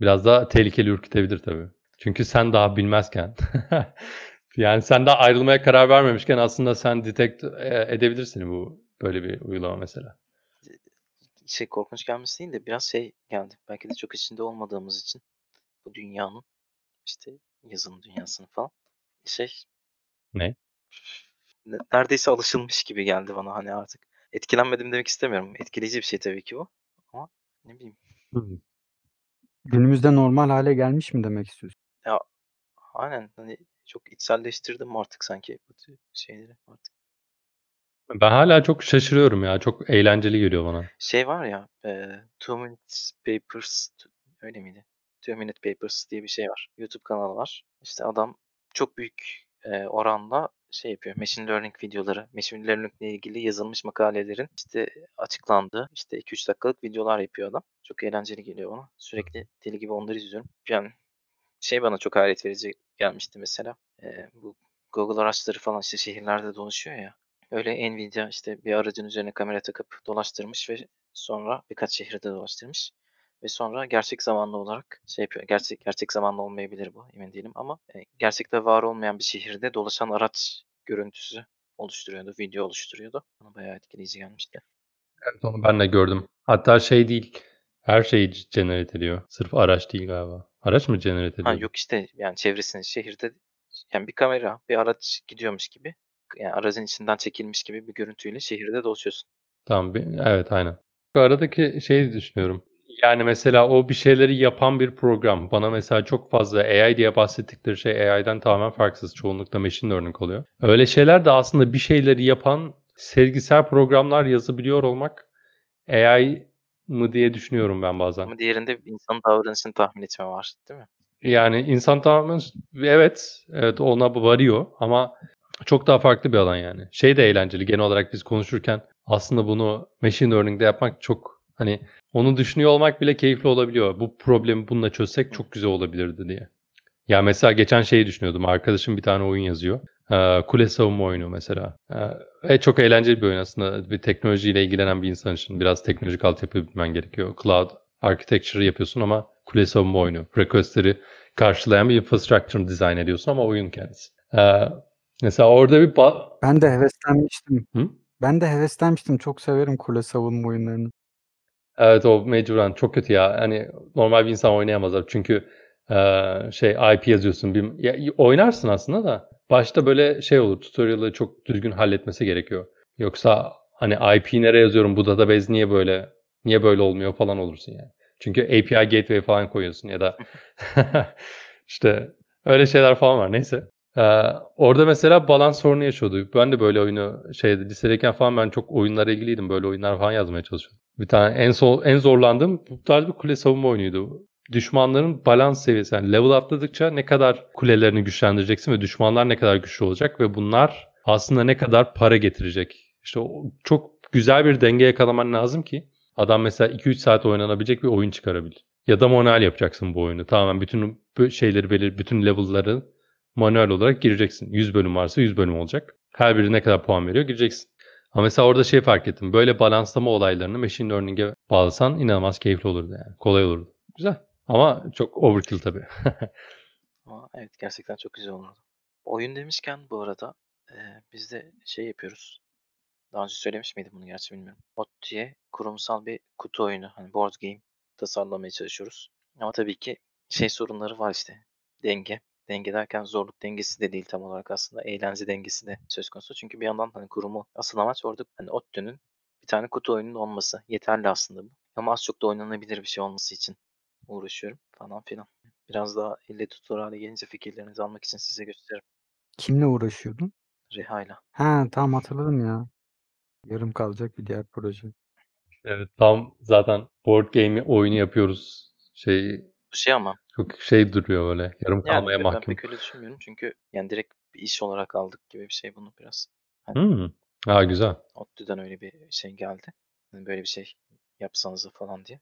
Biraz daha tehlikeli ürkütebilir tabii. Çünkü sen daha bilmezken Yani sen daha ayrılmaya karar vermemişken aslında sen detect e, edebilirsin bu böyle bir uygulama mesela. Şey korkunç gelmesi değil de biraz şey geldi. Belki de çok içinde olmadığımız için bu dünyanın işte yazılım dünyasının falan şey Ne? Ne- neredeyse alışılmış gibi geldi bana hani artık. Etkilenmedim demek istemiyorum. Etkileyici bir şey tabii ki bu. Ama ne bileyim. Günümüzde normal hale gelmiş mi demek istiyorsun? Aynen hani çok içselleştirdim artık sanki bu şeyleri artık. Ben hala çok şaşırıyorum ya. Çok eğlenceli geliyor bana. Şey var ya e, Two Minutes Papers öyle miydi? Two Minute Papers diye bir şey var. YouTube kanalı var. İşte adam çok büyük e, oranda şey yapıyor. Machine Learning videoları, Machine Learning ile ilgili yazılmış makalelerin işte açıklandığı işte 2-3 dakikalık videolar yapıyor adam. Çok eğlenceli geliyor bana. Sürekli deli gibi onları izliyorum. Yani şey bana çok hayret verici gelmişti mesela. E, bu Google araçları falan işte şehirlerde dolaşıyor ya. Öyle Nvidia işte bir aracın üzerine kamera takıp dolaştırmış ve sonra birkaç şehirde dolaştırmış. Ve sonra gerçek zamanlı olarak şey yapıyor. Gerçek gerçek zamanlı olmayabilir bu emin değilim ama e, gerçekte var olmayan bir şehirde dolaşan araç görüntüsü oluşturuyordu, video oluşturuyordu. Bana bayağı etkileyici gelmişti. Evet onu ben de gördüm. Hatta şey değil. Her şeyi generate ediyor. Sırf araç değil galiba. Araç mı generate Ha ediyor? yok işte yani çevresinde şehirde yani bir kamera, bir araç gidiyormuş gibi yani aracın içinden çekilmiş gibi bir görüntüyle şehirde dolaşıyorsun. Tamam. bir- evet aynen. Aradaki şeyi düşünüyorum. Yani mesela o bir şeyleri yapan bir program. Bana mesela çok fazla AI diye bahsettikleri şey AI'den tamamen farksız. Çoğunlukla machine learning oluyor. Öyle şeyler de aslında bir şeyleri yapan sezgisel programlar yazabiliyor olmak AI mı diye düşünüyorum ben bazen. Ama diğerinde insanın davranışını tahmin etme var değil mi? Yani insan tamamen evet, evet ona varıyor ama çok daha farklı bir alan yani. Şey de eğlenceli genel olarak biz konuşurken aslında bunu machine learning'de yapmak çok hani onu düşünüyor olmak bile keyifli olabiliyor. Bu problemi bununla çözsek çok güzel olabilirdi diye. Ya mesela geçen şeyi düşünüyordum. Arkadaşım bir tane oyun yazıyor. Ee, kule savunma oyunu mesela. Ee, ve çok eğlenceli bir oyun aslında. Bir teknolojiyle ilgilenen bir insan için biraz teknolojik altyapı bilmen gerekiyor. Cloud architecture yapıyorsun ama kule savunma oyunu. Request'leri karşılayan bir infrastructure design ediyorsun ama oyun kendisi. Ee, mesela orada bir ba- Ben de heveslenmiştim. Hı? Ben de heveslenmiştim. Çok severim kule savunma oyunlarını. Evet o mecburen çok kötü ya. Hani normal bir insan oynayamaz abi. Çünkü eee, şey IP yazıyorsun. Bir, ya, oynarsın aslında da başta böyle şey olur. Tutorial'ı çok düzgün halletmesi gerekiyor. Yoksa hani IP nereye yazıyorum? Bu database niye böyle niye böyle olmuyor falan olursun yani. Çünkü API gateway falan koyuyorsun ya da işte öyle şeyler falan var. Neyse. Ee, orada mesela balans sorunu yaşıyorduk. Ben de böyle oyunu şeyde lisedeyken falan ben çok oyunlara ilgiliydim. Böyle oyunlar falan yazmaya çalışıyordum. Bir tane en sol en zorlandığım bu tarz bir kule savunma oyunuydu. Düşmanların balans seviyesi yani level atladıkça ne kadar kulelerini güçlendireceksin ve düşmanlar ne kadar güçlü olacak ve bunlar aslında ne kadar para getirecek. İşte çok güzel bir denge yakalaman lazım ki adam mesela 2-3 saat oynanabilecek bir oyun çıkarabilir. Ya da manuel yapacaksın bu oyunu. Tamamen bütün şeyleri belir, bütün level'ları manuel olarak gireceksin. 100 bölüm varsa 100 bölüm olacak. Her biri ne kadar puan veriyor gireceksin. Ama mesela orada şey fark ettim. Böyle balanslama olaylarını machine learning'e bağlasan inanılmaz keyifli olurdu yani. Kolay olurdu. Güzel. Ama çok overkill tabii. Evet gerçekten çok güzel olurdu. Oyun demişken bu arada e, biz de şey yapıyoruz. Daha önce söylemiş miydim bunu gerçi bilmiyorum. Ot diye kurumsal bir kutu oyunu hani board game tasarlamaya çalışıyoruz. Ama tabii ki şey sorunları var işte. Denge. Denge derken zorluk dengesi de değil tam olarak aslında. Eğlence dengesi de söz konusu. Çünkü bir yandan hani kurumu asıl amaç orada hani ODTÜ'nün bir tane kutu oyunun olması. Yeterli aslında bu. Ama az çok da oynanabilir bir şey olması için uğraşıyorum falan filan. Biraz daha elle tutulur hale gelince fikirlerinizi almak için size gösteririm. Kimle uğraşıyordun? Reha'yla. Ha tamam hatırladım ya. Yarım kalacak bir diğer proje. evet tam zaten board game oyunu yapıyoruz. Şey Bu şey ama çok şey duruyor böyle. Yarım yani kalmaya ben mahkum. pek öyle düşünmüyorum. Çünkü yani direkt bir iş olarak aldık gibi bir şey bunu biraz. Hmm. Ha güzel. ODTÜ'den öyle bir şey geldi. Hani böyle bir şey yapsanız falan diye.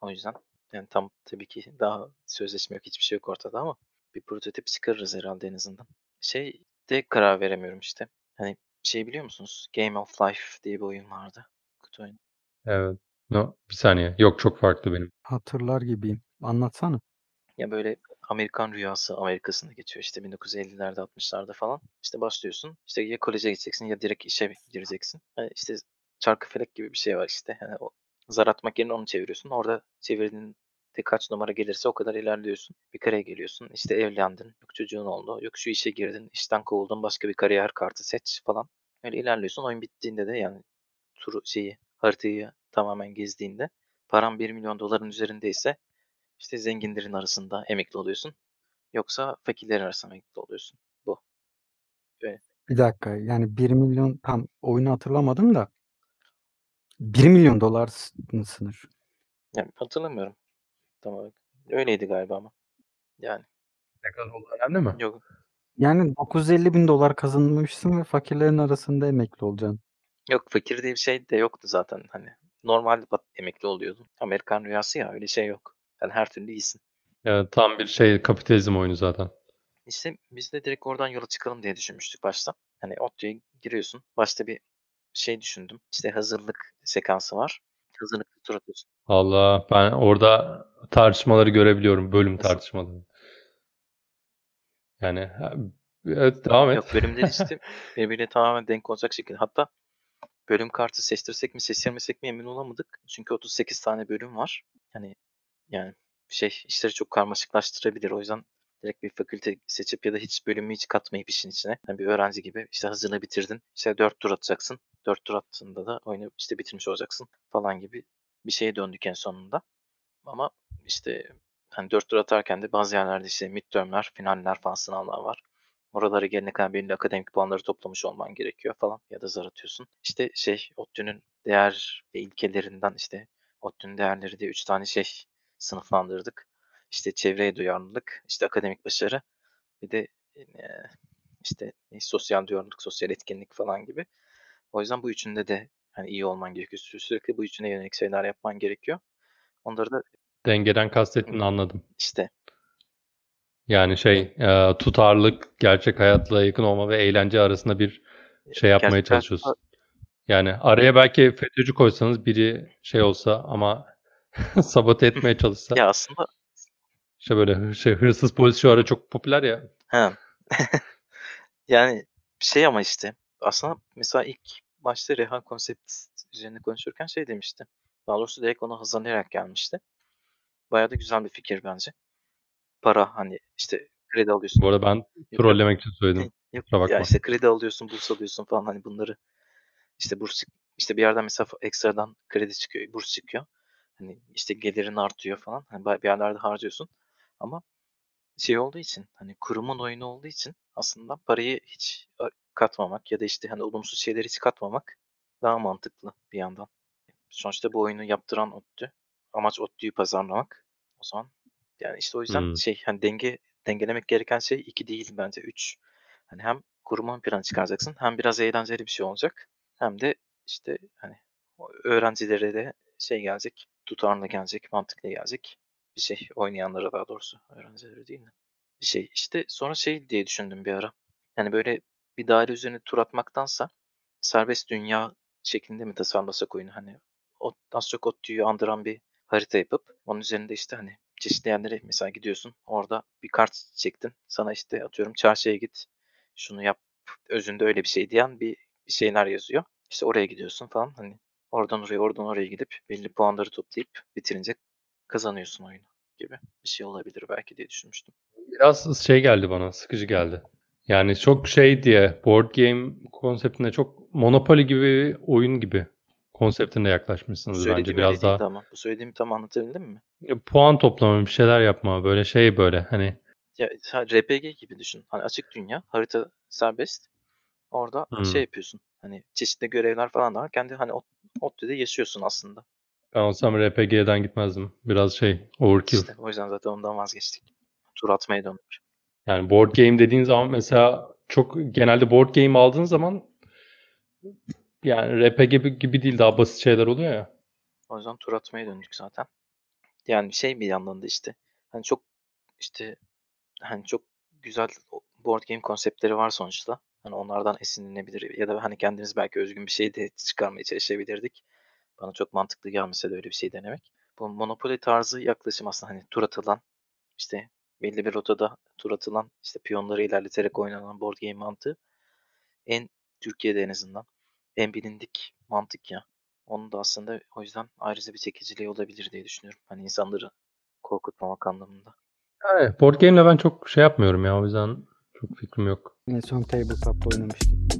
O yüzden yani tam tabii ki daha sözleşme yok hiçbir şey yok ortada ama bir prototip çıkarırız herhalde en azından. Şey de karar veremiyorum işte. Hani şey biliyor musunuz? Game of Life diye bir oyun vardı. Kutu oyunu. Evet. No, bir saniye. Yok çok farklı benim. Hatırlar gibiyim. Anlatsana. Ya böyle Amerikan Rüyası Amerika'sında geçiyor. İşte 1950'lerde 60'larda falan. İşte başlıyorsun. İşte ya koleje gideceksin ya direkt işe gireceksin. Hani işte çarkıfelek gibi bir şey var işte. Yani o zar atmak yerine onu çeviriyorsun. Orada çevirdiğin de kaç numara gelirse o kadar ilerliyorsun. Bir kareye geliyorsun. İşte evlendin. Yok çocuğun oldu. Yok şu işe girdin. işten kovuldun. Başka bir kariyer kartı seç falan. Öyle ilerliyorsun. Oyun bittiğinde de yani turu şeyi haritayı tamamen gezdiğinde paran 1 milyon doların üzerindeyse işte zenginlerin arasında emekli oluyorsun. Yoksa fakirlerin arasında emekli oluyorsun. Bu. Bir dakika yani 1 milyon tam oyunu hatırlamadım da 1 milyon dolar s- mı sınır? Yani hatırlamıyorum. Tamam. Öyleydi galiba ama. Yani Ne kadar oldu önemli mi? yok. Yani 950 bin dolar kazanmışsın ve fakirlerin arasında emekli olacaksın. Yok fakir diye bir şey de yoktu zaten. Hani normal emekli oluyordun. Amerikan rüyası ya öyle şey yok. Yani her türlü iyisin. Yani tam bir şey kapitalizm oyunu zaten. İşte biz de direkt oradan yola çıkalım diye düşünmüştük başta. Hani ODTÜ'ye giriyorsun. Başta bir şey düşündüm. İşte hazırlık sekansı var. Hazırlıklı tur atıyorsun. Allah ben orada tartışmaları görebiliyorum. Bölüm Nasıl? tartışmaları. Yani evet devam et. Yok bölümleri işte birbiriyle tamamen denk olacak şekilde. Hatta bölüm kartı seçtirsek mi seçtirmesek mi emin olamadık. Çünkü 38 tane bölüm var. Hani yani şey işleri çok karmaşıklaştırabilir. O yüzden direkt bir fakülte seçip ya da hiç bölümü hiç katmayıp işin içine. Yani bir öğrenci gibi işte hazırlığı bitirdin. İşte 4 tur atacaksın. 4 tur attığında da oyunu işte bitirmiş olacaksın falan gibi bir şeye döndük en sonunda. Ama işte hani 4 tur atarken de bazı yerlerde işte midtermler, finaller falan sınavlar var. Oralara gelene kadar belli akademik puanları toplamış olman gerekiyor falan ya da zar atıyorsun. İşte şey ODTÜ'nün değer ve ilkelerinden işte ODTÜ'nün değerleri diye 3 tane şey sınıflandırdık. İşte çevreye duyarlılık, işte akademik başarı bir de işte sosyal duyarlılık, sosyal etkinlik falan gibi. O yüzden bu üçünde de hani iyi olman gerekiyor. Sü- Sürekli bu üçüne yönelik şeyler yapman gerekiyor. Onları da Dengeden kastettiğini anladım. işte Yani şey e, tutarlılık, gerçek hayatla yakın olma ve eğlence arasında bir şey yapmaya gerçek hayatta- çalışıyorsun. Yani araya belki FETÖ'cü koysanız biri şey olsa ama sabote etmeye çalışsa. ya aslında İşte böyle şey, hırsız polis şu ara çok popüler ya. He. Yani şey ama işte aslında mesela ilk başta Reha konsept üzerine konuşurken şey demişti. Daha doğrusu direkt onu hazırlayarak gelmişti. Bayağı da güzel bir fikir bence. Para hani işte kredi alıyorsun. Bu arada ben trollemek için söyledim. yok, ya bakma. işte kredi alıyorsun, burs alıyorsun falan hani bunları işte burs işte bir yerden mesela ekstradan kredi çıkıyor, burs çıkıyor. Hani işte gelirin artıyor falan. Hani bir yerlerde harcıyorsun. Ama şey olduğu için hani kurumun oyunu olduğu için aslında parayı hiç katmamak ya da işte hani olumsuz şeyleri hiç katmamak daha mantıklı bir yandan. Sonuçta bu oyunu yaptıran ODTÜ. Amaç ODTÜ'yü pazarlamak. O zaman yani işte o yüzden Hmm. şey hani denge dengelemek gereken şey iki değil bence üç. Hani hem kurumu ön plana çıkaracaksın hem biraz eğlenceli bir şey olacak hem de işte hani öğrencilere de şey gelecek tutarlı gelecek mantıklı gelecek bir şey oynayanlara daha doğrusu öğrencilere değil de bir şey. İşte sonra şey diye düşündüm bir ara. Yani böyle bir daire üzerine tur atmaktansa serbest dünya şeklinde mi tasarlasak oyunu? Hani o, az çok ODTÜ'yü andıran bir harita yapıp onun üzerinde işte hani çeşitli yerlere mesela gidiyorsun. Orada bir kart çektin. Sana işte atıyorum çarşıya git. Şunu yap. Özünde öyle bir şey diyen bir, bir şeyler yazıyor. İşte oraya gidiyorsun falan. Hani oradan oraya oradan oraya gidip belli puanları toplayıp bitirince kazanıyorsun oyunu gibi bir şey olabilir belki diye düşünmüştüm. Biraz şey geldi bana, sıkıcı geldi. Yani çok şey diye board game konseptine çok Monopoly gibi oyun gibi konseptine yaklaşmışsınız bence. söylediğim Biraz daha ama. Bu söylediğimi tam anlatabildim mi? Ya, puan toplama, bir şeyler yapma, böyle şey böyle hani Ya RPG gibi düşün. Hani açık dünya, harita serbest. Orada Hmm. şey yapıyorsun. Hani çeşitli görevler falan da var. Kendi hani o ODTÜ'de yaşıyorsun aslında. ben olsam RPG'den gitmezdim. Biraz şey overkill. İşte o yüzden zaten ondan vazgeçtik. Tur atmaya döndük. Yani board game dediğin zaman mesela çok genelde board game aldığın zaman yani RPG gibi değil daha basit şeyler oluyor ya. O yüzden tur atmaya döndük zaten. Yani şey bir yandan da işte hani çok işte hani çok güzel board game konseptleri var sonuçta. Hani onlardan esinlenebilir ya da hani kendimiz belki özgün bir şey de çıkarmaya çalışabilirdik. Bana çok mantıklı gelmese de öyle bir şey denemek. Bu Monopoly tarzı yaklaşım aslında hani tur atılan işte belli bir rotada tur atılan, işte piyonları ilerleterek oynanan board game mantığı en Türkiye'de en azından en bilindik mantık ya. Onun da aslında o yüzden ayrıca bir çekiciliği olabilir diye düşünüyorum. Hani insanları korkutmamak anlamında. Yani board game'le ben çok şey yapmıyorum ya o yüzden çok fikrim yok. En son tabletop'ta oynamıştım.